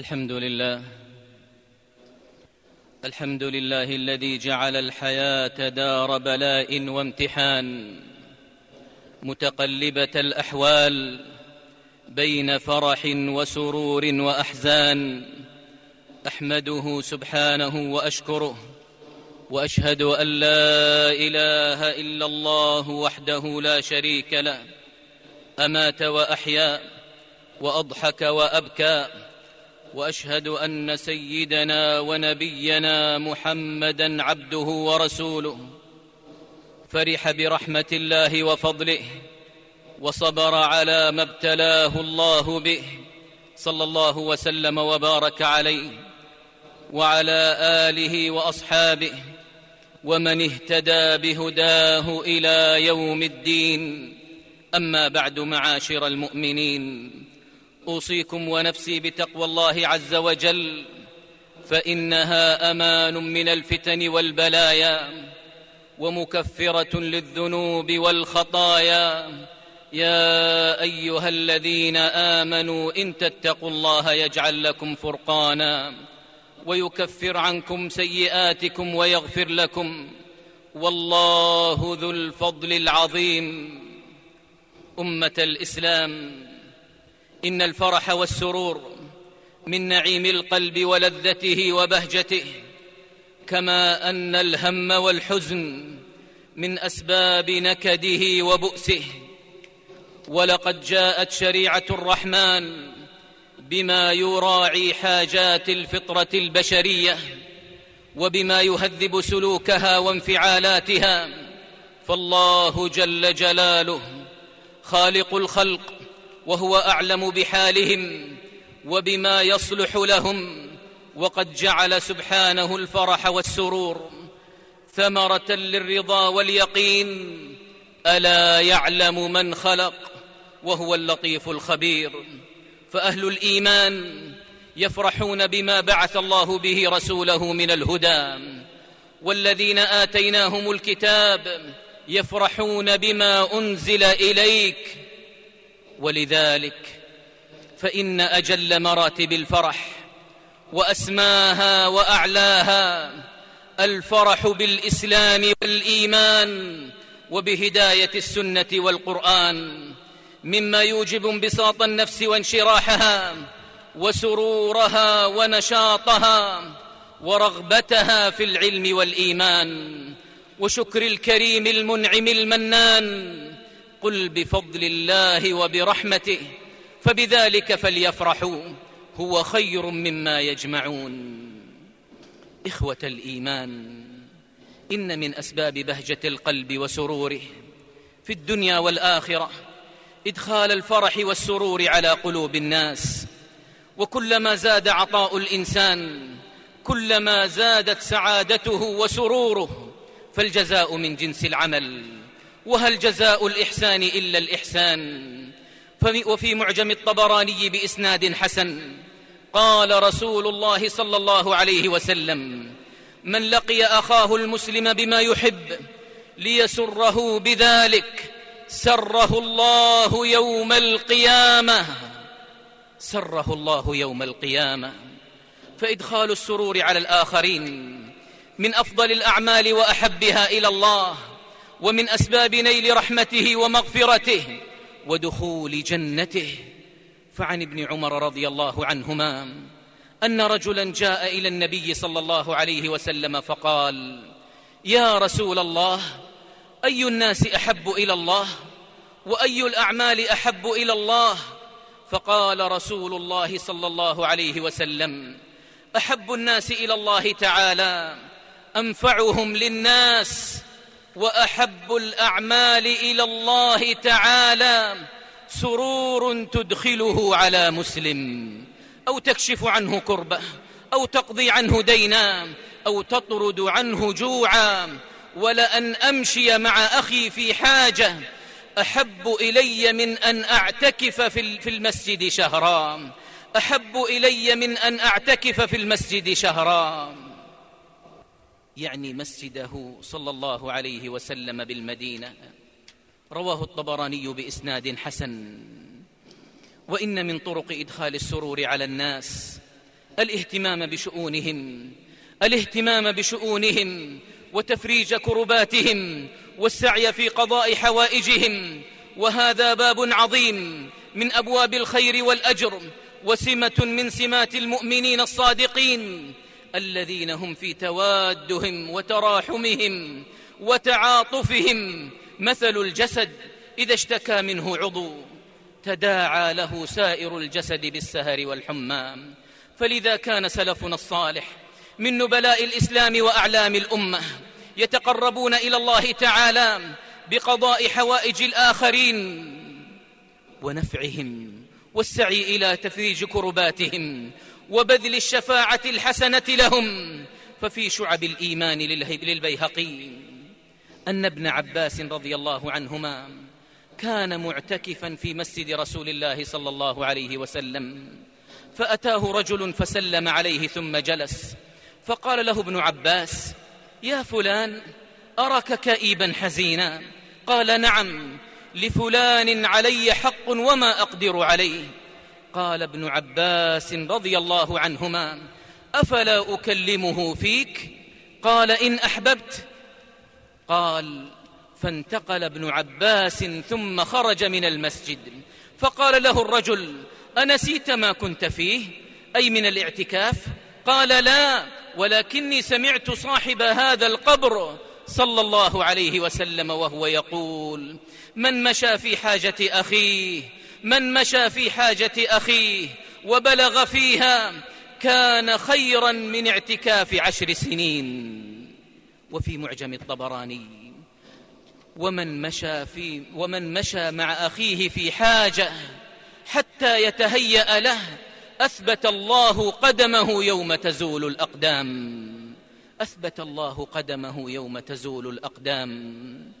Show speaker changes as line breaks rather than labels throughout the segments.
الحمد لله. الحمد لله الذي جعل الحياة دار بلاء وامتحان. متقلبة الأحوال بين فرح وسرور وأحزان. أحمده سبحانه وأشكره. وأشهد أن لا إله إلا الله وحده لا شريك له. أمات وأحيا وأضحك وأبكى. وأشهد أن سيدنا ونبينا محمدا عبده ورسوله. فرح برحمة الله وفضله وصبر على ما ابتلاه الله به صلى الله وسلم وبارك عليه وعلى آله وأصحابه ومن اهتدى بهداه إلى يوم الدين. أما بعد معاشر المؤمنين أوصيكم ونفسي بتقوى الله عز وجل فإنها أمان من الفتن والبلايا ومكفرة للذنوب والخطايا. يا أيها الذين آمنوا إن تتقوا الله يجعل لكم فرقانا ويكفر عنكم سيئاتكم ويغفر لكم. والله ذو الفضل العظيم. أمة الإسلام. إن الفرح والسرور من نعيم القلب ولذته وبهجته كما أن الهم والحزن من أسباب نكده وبؤسه. ولقد جاءت شريعة الرحمن بما يراعي حاجات الفطرة البشرية وبما يهذب سلوكها وانفعالاتها. فالله جل جلاله خالق الخلق وهو أعلم بحالهم وبما يصلح لهم وقد جعل سبحانه الفرح والسرور ثمرة للرضا واليقين ألا يعلم من خلق وهو اللطيف الخبير فأهل الإيمان يفرحون بما بعث الله به رسوله من الهدى والذين آتيناهم الكتاب يفرحون بما أنزل إليك ولذلك فإن أجل مراتب الفرح وأسماها وأعلاها الفرح بالإسلام والإيمان وبهداية السنة والقرآن مما يوجب انبساط النفس وانشراحها وسرورها ونشاطها ورغبتها في العلم والإيمان وشكر الكريم المنعم المنان قل بفضل الله وبرحمته فبذلك فليفرحوا هو خير مما يجمعون. إخوة الإيمان إن من أسباب بهجة القلب وسروره في الدنيا والآخرة إدخال الفرح والسرور على قلوب الناس. وكلما زاد عطاء الإنسان كلما زادت سعادته وسروره فالجزاء من جنس العمل. وهل جزاء الإحسان إلا الإحسان؟ وفي معجم الطبراني بإسناد حسن قال رسول الله صلى الله عليه وسلم من لقي أخاه المسلم بما يحب ليسره بذلك سره الله يوم القيامة. سره الله يوم القيامة. فإدخال السرور على الآخرين من أفضل الأعمال وأحبها إلى الله. ومن أسباب نيل رحمته ومغفرته ودخول جنته. فعن ابن عمر رضي الله عنهما أن رجلا جاء إلى النبي صلى الله عليه وسلم فقال يا رسول الله أي الناس أحب إلى الله وأي الأعمال أحب إلى الله؟ فقال رسول الله صلى الله عليه وسلم أحب الناس إلى الله تعالى أنفعهم للناس وأحب الأعمال إلى الله تعالى. سرور تدخله على مسلم. أو تكشف عنه كربة. أو تقضي عنه دينا. أو تطرد عنه جوعا. ولأن أمشي مع أخي في حاجة. أحب إلي من أن أعتكف في المسجد شهرا. أحب إلي من أن أعتكف في المسجد شهرا. يعني مسجده صلى الله عليه وسلم بالمدينة. رواه الطبراني بإسناد حسن. وإن من طرق إدخال السرور على الناس الاهتمام بشؤونهم الاهتمام بشؤونهم وتفريج كرباتهم والسعي في قضاء حوائجهم. وهذا باب عظيم من أبواب الخير والأجر وسمة من سمات المؤمنين الصادقين. الذين هم في توادهم وتراحمهم وتعاطفهم. مثل الجسد إذا اشتكى منه عضو تداعى له سائر الجسد بالسهر والحمى فلذا كان سلفنا الصالح من نبلاء الإسلام وأعلام الأمة يتقربون إلى الله تعالى بقضاء حوائج الآخرين ونفعهم والسعي إلى تفريج كرباتهم وبذل الشفاعة الحسنة لهم. ففي شعب الإيمان للبيهقي أن ابن عباس رضي الله عنهما كان معتكفا في مسجد رسول الله صلى الله عليه وسلم. فأتاه رجل فسلم عليه ثم جلس. فقال له ابن عباس يا فلان أراك كئيبا حزينا. قال نعم لفلان علي حق وما أقدر عليه. قال ابن عباس رضي الله عنهما أفلا أكلمه فيك؟ قال إن أحببت. قال فانتقل ابن عباس ثم خرج من المسجد. فقال له الرجل أنسيت ما كنت فيه؟ أي من الاعتكاف؟ قال لا ولكني سمعت صاحب هذا القبر صلى الله عليه وسلم وهو يقول من مشى في حاجة أخيه من مشى في حاجة أخيه وبلغ فيها كان خيرا من اعتكاف عشر سنين. وفي معجم الطبراني ومن مشى في ومن مشى مع أخيه في حاجة حتى يتهيأ له أثبت الله قدمه يوم تزول الأقدام. أثبت الله قدمه يوم تزول الأقدام.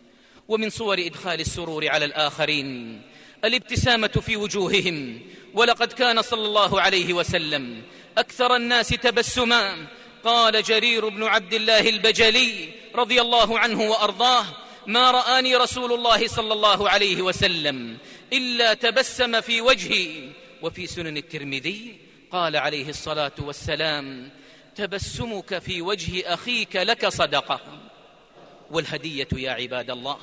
ومن صور إدخال السرور على الآخرين الابتسامة في وجوههم. ولقد كان صلى الله عليه وسلم أكثر الناس تبسما. قال جرير بن عبد الله البجلي رضي الله عنه وأرضاه ما رآني رسول الله صلى الله عليه وسلم إلا تبسم في وجهي. وفي سنن الترمذي قال عليه الصلاة والسلام تبسمك في وجه أخيك لك صدقة. والهدية يا عباد الله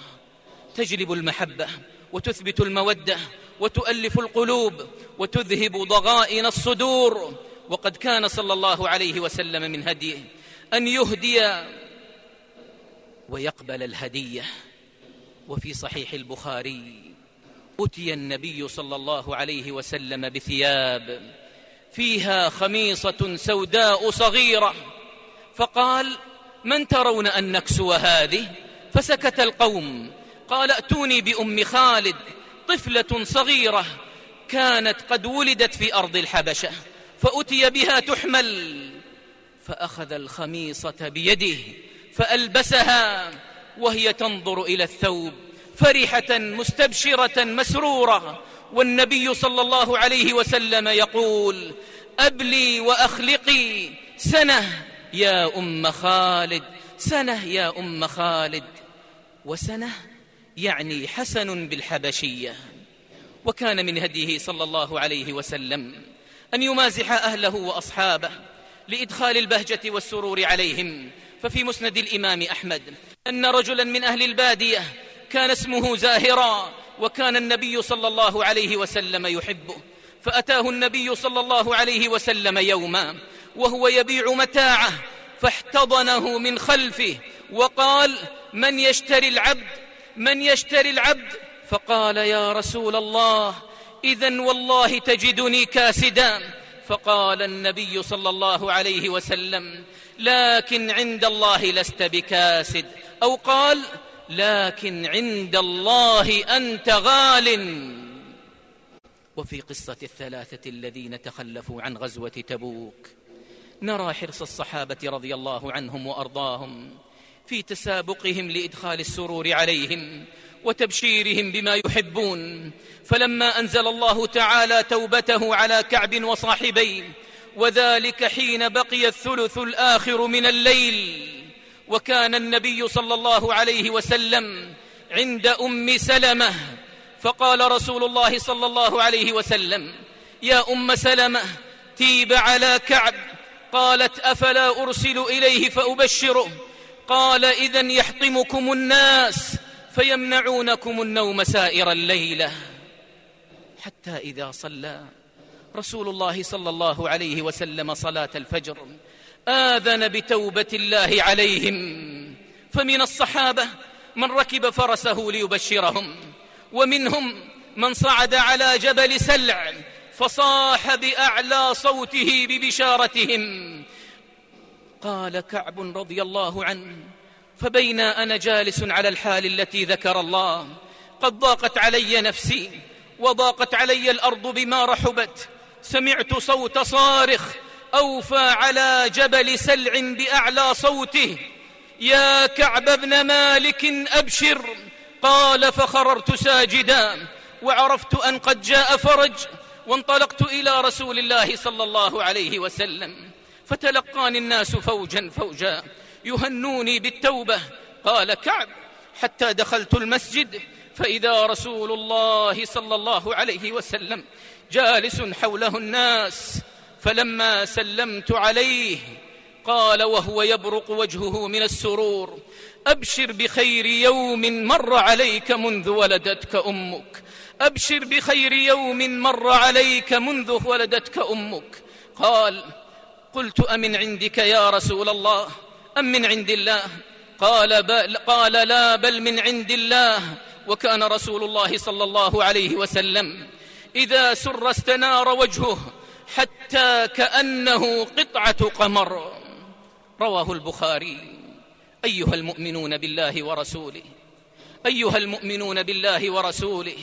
تجلب المحبة وتثبت المودة وتؤلف القلوب وتذهب ضغائن الصدور. وقد كان صلى الله عليه وسلم من هديه أن يهدي ويقبل الهديه وفي صحيح البخاري اتي النبي صلى الله عليه وسلم بثياب فيها خميصة سوداء صغيرة. فقال من ترون أن نكسو هذه؟ فسكت القوم قال ائتوني بأم خالد طفلة صغيرة كانت قد ولدت في أرض الحبشة فأتي بها تحمل فأخذ الخميصة بيده فألبسها وهي تنظر إلى الثوب فرحه مستبشرة مسرورة والنبي صلى الله عليه وسلم يقول أبلي وأخلقي سنة يا أم خالد سنة يا أم خالد وسنة يعني حسن بالحبشية. وكان من هديه صلى الله عليه وسلم أن يمازح أهله وأصحابه لإدخال البهجة والسرور عليهم. ففي مسند الإمام أحمد أن رجلا من أهل البادية كان اسمه زاهرا وكان النبي صلى الله عليه وسلم يحبه. فأتاه النبي صلى الله عليه وسلم يوما وهو يبيع متاعه فاحتضنه من خلفه وقال من يشتري العبد من يشتري العبد؟ فقال يا رسول الله اذا والله تجدني كاسدا فقال النبي صلى الله عليه وسلم لكن عند الله لست بكاسد. أو قال لكن عند الله أنت غال. وفي قصة الثلاثة الذين تخلفوا عن غزوة تبوك نرى حرص الصحابة رضي الله عنهم وأرضاهم. في تسابقهم لإدخال السرور عليهم وتبشيرهم بما يحبون. فلما أنزل الله تعالى توبته على كعب وصاحبيه وذلك حين بقي الثلث الآخر من الليل وكان النبي صلى الله عليه وسلم عند أم سلمة فقال رسول الله صلى الله عليه وسلم يا أم سلمة تيب على كعب. قالت أفلا أرسل إليه فأبشره؟ قال اذا يحطمكم الناس فيمنعونكم النوم سائر الليلة. حتى إذا صلى رسول الله صلى الله عليه وسلم صلاة الفجر آذن بتوبة الله عليهم. فمن الصحابة من ركب فرسه ليبشرهم ومنهم من صعد على جبل سلع فصاح بأعلى صوته ببشارتهم. قال كعب رضي الله عنه فبين أنا جالس على الحال التي ذكر الله قد ضاقت علي نفسي وضاقت علي الأرض بما رحبت سمعت صوت صارخ أوفى على جبل سلع بأعلى صوته يا كعب بن مالك أبشر قال فخررت ساجدا وعرفت أن قد جاء فرج وانطلقت إلى رسول الله صلى الله عليه وسلم. فتلقاني الناس فوجا فوجا يهنوني بالتوبة. قال كعب حتى دخلت المسجد فإذا رسول الله صلى الله عليه وسلم جالس حوله الناس فلما سلمت عليه قال وهو يبرق وجهه من السرور أبشر بخير يوم مر عليك منذ ولدتك أمك. أبشر بخير يوم مر عليك منذ ولدتك أمك. قال قلت امن عندك يا رسول الله ام من عند الله قال بل قال لا بل من عند الله وكان رسول الله صلى الله عليه وسلم إذا سر استنار وجهه حتى كأنه قطعة قمر رواه البخاري أيها المؤمنون بالله ورسوله أيها المؤمنون بالله ورسوله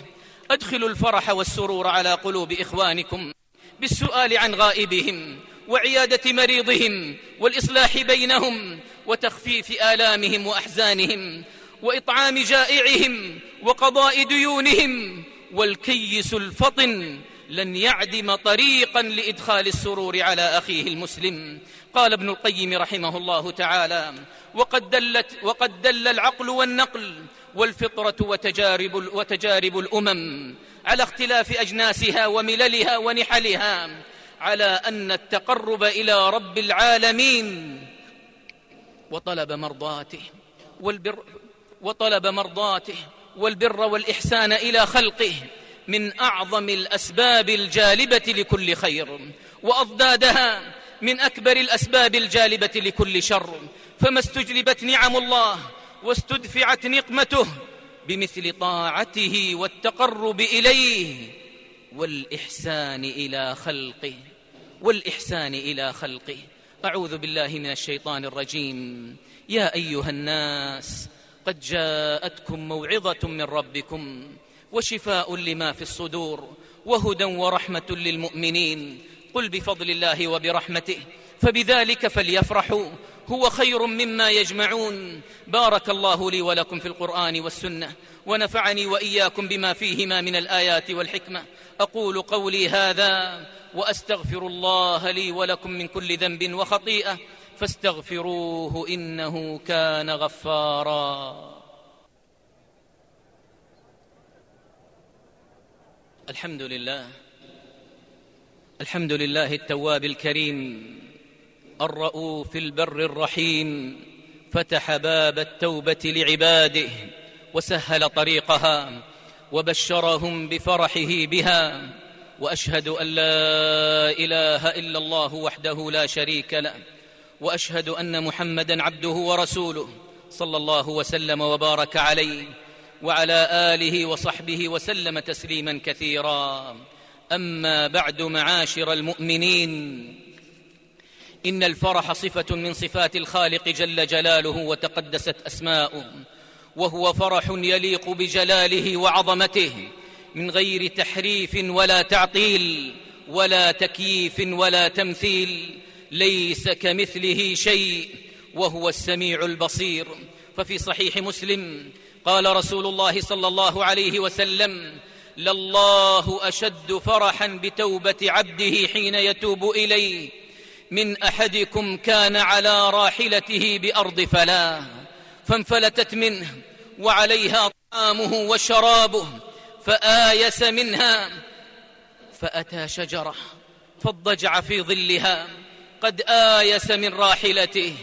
أدخلوا الفرح والسرور على قلوب إخوانكم بالسؤال عن غائبهم وعيادة مريضهم والإصلاح بينهم وتخفيف آلامهم وأحزانهم وإطعام جائعهم وقضاء ديونهم والكيس الفطن لن يعدم طريقا لإدخال السرور على أخيه المسلم. قال ابن القيم رحمه الله تعالى وقد دلت وقد دل العقل والنقل والفطرة وتجارب وتجارب الأمم على اختلاف أجناسها ومللها ونحلها على أن التقرب إلى رب العالمين وطلب مرضاته والبر وطلب مرضاته والبر والإحسان إلى خلقه من أعظم الأسباب الجالبة لكل خير وأضدادها من أكبر الأسباب الجالبة لكل شر. فما استجلبت نعم الله واستدفعت نقمته بمثل طاعته والتقرب إليه والإحسان إلى خلقه والإحسان إلى خلقه. أعوذ بالله من الشيطان الرجيم. يا أيها الناس قد جاءتكم موعظة من ربكم وشفاء لما في الصدور وهدى ورحمة للمؤمنين. قل بفضل الله وبرحمته فبذلك فليفرحوا هو خير مما يجمعون. بارك الله لي ولكم في القرآن والسنة ونفعني وإياكم بما فيهما من الآيات والحكمة. أقول قولي هذا وأستغفر الله لي ولكم من كل ذنب وخطيئة فاستغفروه إنه كان غفارا. الحمد لله الحمد لله التواب الكريم الرؤوف البر الرحيم فتح باب التوبة لعباده وسهل طريقها وبشرهم بفرحه بها وأشهد أن لا إله إلا الله وحده لا شريك له وأشهد أن محمدا عبده ورسوله صلى الله وسلم وبارك عليه وعلى آله وصحبه وسلم تسليما كثيرا. أما بعد معاشر المؤمنين إن الفرح صفة من صفات الخالق جل جلاله وتقدست أسماؤه وهو فرح يليق بجلاله وعظمته من غير تحريف ولا تعطيل ولا تكييف ولا تمثيل ليس كمثله شيء وهو السميع البصير. ففي صحيح مسلم قال رسول الله صلى الله عليه وسلم لله أشد فرحا بتوبة عبده حين يتوب إليه من أحدكم كان على راحلته بأرض فلاه فانفلتت منه وعليها طعامه وشرابه فآيس منها فأتى شجرة فاضطجع في ظلها قد آيس من راحلته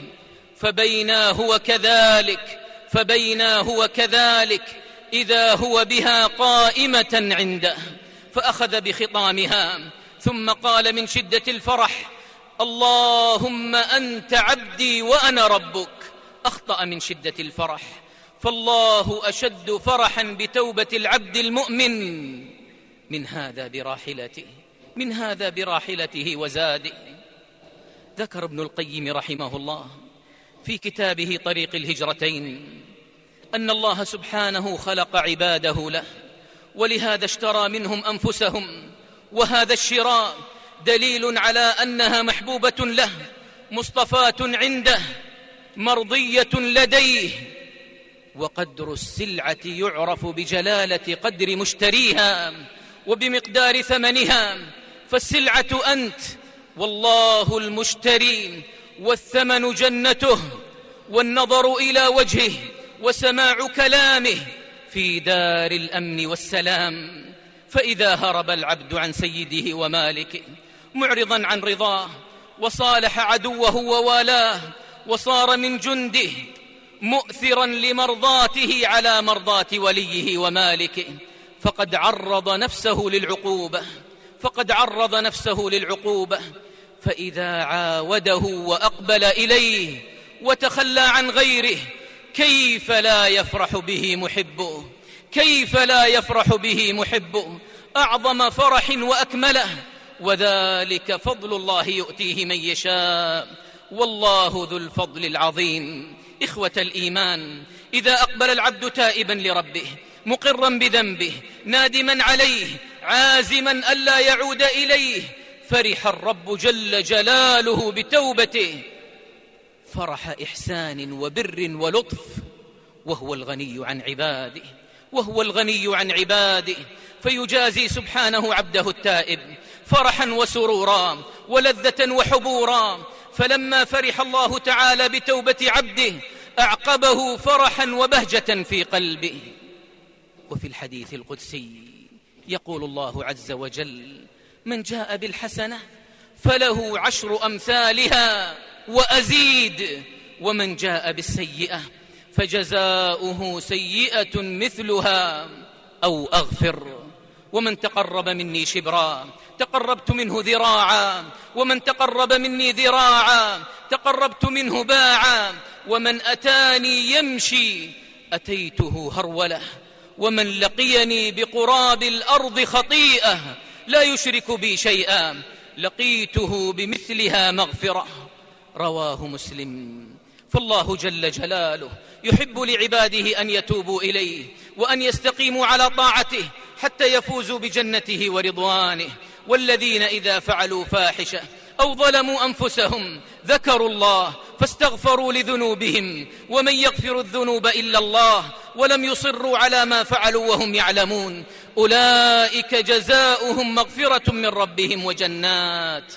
فبينا هو كذلك فبينا هو كذلك إذا هو بها قائمة عنده فأخذ بخطامها ثم قال من شدة الفرح اللهم أنت عبدي وأنا ربك. أخطأ من شدة الفرح. فالله أشد فرحا بتوبة العبد المؤمن. من هذا براحلته. من هذا براحلته وزاده. ذكر ابن القيم رحمه الله في كتابه طريق الهجرتين أن الله سبحانه خلق عباده له ولهذا اشترى منهم أنفسهم وهذا الشراء دليل على أنها محبوبة له مصطفاة عنده مرضية لديه. وقدر السلعة يعرف بجلالة قدر مشتريها وبمقدار ثمنها. فالسلعة أنت والله المشتري والثمن جنته والنظر إلى وجهه وسماع كلامه في دار الأمن والسلام. فإذا هرب العبد عن سيده ومالكه معرضا عن رضاه وصالح عدوه ووالاه وصار من جنده مؤثرا لمرضاته على مرضاة وليه ومالكه. فقد عرض نفسه للعقوبة فقد عرض نفسه للعقوبة. فإذا عاوده وأقبل إليه وتخلى عن غيره كيف لا يفرح به محبه؟ كيف لا يفرح به محبه؟ أعظم فرح وأكمله وذلك فضل الله يؤتيه من يشاء. والله ذو الفضل العظيم. إخوة الإيمان إذا أقبل العبد تائبا لربه مقرا بذنبه نادما عليه عازما ألا يعود إليه فرح الرب جل جلاله بتوبته. فرح إحسان وبر ولطف وهو الغني عن عباده وهو الغني عن عباده. فيجازي سبحانه عبده التائب. فرحا وسرورا ولذة وحبورا. فلما فرح الله تعالى بتوبة عبده أعقبه فرحا وبهجة في قلبه. وفي الحديث القدسي يقول الله عز وجل من جاء بالحسنة فله عشر أمثالها وأزيد ومن جاء بالسيئة فجزاؤه سيئة مثلها أو أغفر. ومن تقرب مني شبرا تقربت منه ذراعا ومن تقرب مني ذراعا تقربت منه باعا ومن أتاني يمشي أتيته هرولة ومن لقيني بقراب الأرض خطيئة لا يشرك بي شيئا لقيته بمثلها مغفرة. رواه مسلم. فالله جل جلاله يحب لعباده أن يتوبوا إليه وأن يستقيموا على طاعته حتى يفوزوا بجنته ورضوانه. والذين إذا فعلوا فاحشة أو ظلموا أنفسهم ذكروا الله فاستغفروا لذنوبهم ومن يغفر الذنوب إلا الله ولم يصروا على ما فعلوا وهم يعلمون. أولئك جزاؤهم مغفرة من ربهم وجنات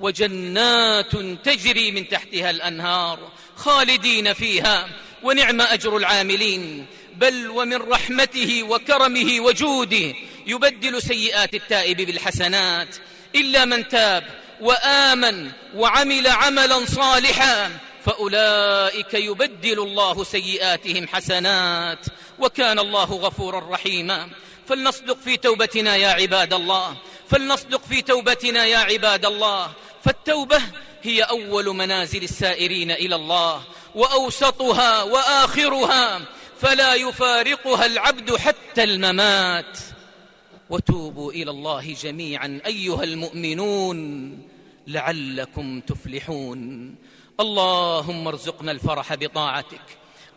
وجنات تجري من تحتها الأنهار خالدين فيها. ونعم أجر العاملين. بل ومن رحمته وكرمه وجوده يبدل سيئات التائب بالحسنات إلا من تاب وآمن وعمل عملا صالحا فأولئك يبدل الله سيئاتهم حسنات وكان الله غفورا رحيما. فلنصدق في توبتنا يا عباد الله فلنصدق في توبتنا يا عباد الله. فالتوبة هي أول منازل السائرين إلى الله وأوسطها وآخرها. فلا يفارقها العبد حتى الممات. وتوبوا إلى الله جميعا أيها المؤمنون لعلكم تفلحون. اللهم ارزقنا الفرح بطاعتك.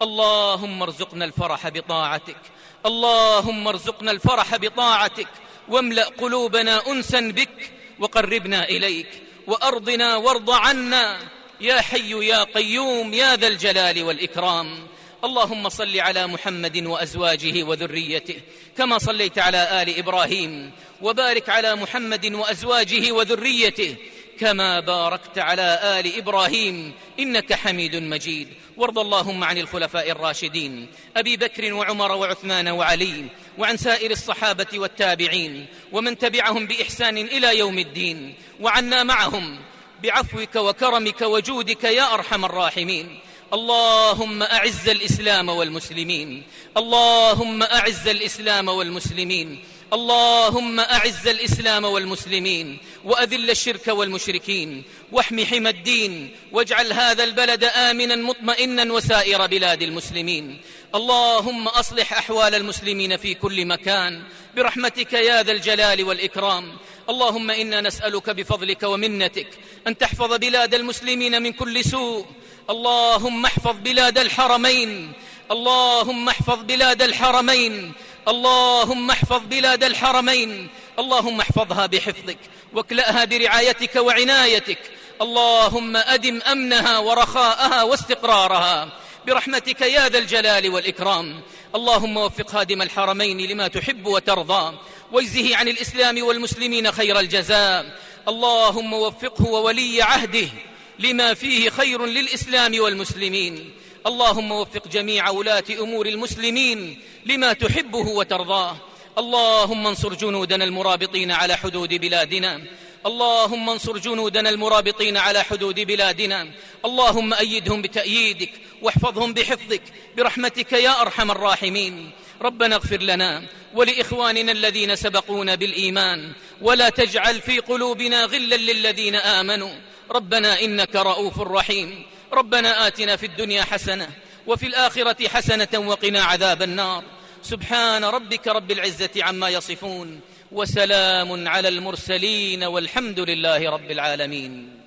اللهم ارزقنا الفرح بطاعتك. اللهم ارزقنا الفرح بطاعتك. واملأ قلوبنا أنسا بك وقربنا إليك وأرضنا وارض عنا. يا حي يا قيوم يا ذا الجلال والإكرام. اللهم صل على محمد وأزواجه وذريته كما صليت على آل إبراهيم وبارك على محمد وأزواجه وذريته كما باركت على آل إبراهيم إنك حميد مجيد. وارض اللهم عن الخلفاء الراشدين أبي بكر وعمر وعثمان وعلي وعن سائر الصحابة والتابعين ومن تبعهم بإحسان إلى يوم الدين وعنا معهم بعفوك وكرمك وجودك يا أرحم الراحمين. اللهم أعز الإسلام والمسلمين. اللهم أعز الإسلام والمسلمين. اللهم أعز الإسلام والمسلمين. وأذل الشرك والمشركين. واحم حمى الدين. واجعل هذا البلد آمنا مطمئنا وسائر بلاد المسلمين. اللهم أصلح أحوال المسلمين في كل مكان. برحمتك يا ذا الجلال والإكرام. اللهم إنا نسألك بفضلك ومنتك أن تحفظ بلاد المسلمين من كل سوء. اللهم احفظ بلاد الحرمين. اللهم احفظ بلاد الحرمين. اللهم احفظ بلاد الحرمين. اللهم احفظها بحفظك. واكلأها برعايتك وعنايتك. اللهم أدم أمنها ورخاءها واستقرارها. برحمتك يا ذا الجلال والإكرام. اللهم وفق خادم الحرمين لما تحب وترضى. واجزه عن الإسلام والمسلمين خير الجزاء. اللهم وفقه وولي عهده. لما فيه خير للإسلام والمسلمين. اللهم وفق جميع ولاة أمور المسلمين لما تحبه وترضاه. اللهم انصر جنودنا المرابطين على حدود بلادنا. اللهم انصر جنودنا المرابطين على حدود بلادنا. اللهم أيدهم بتأييدك واحفظهم بحفظك. برحمتك يا أرحم الراحمين. ربنا اغفر لنا ولإخواننا الذين سبقونا بالإيمان. ولا تجعل في قلوبنا غلا للذين آمنوا. ربنا إنك رؤوف رحيم. ربنا آتنا في الدنيا حسنة وفي الآخرة حسنة وقنا عذاب النار. سبحان ربك رب العزة عما يصفون وسلام على المرسلين والحمد لله رب العالمين.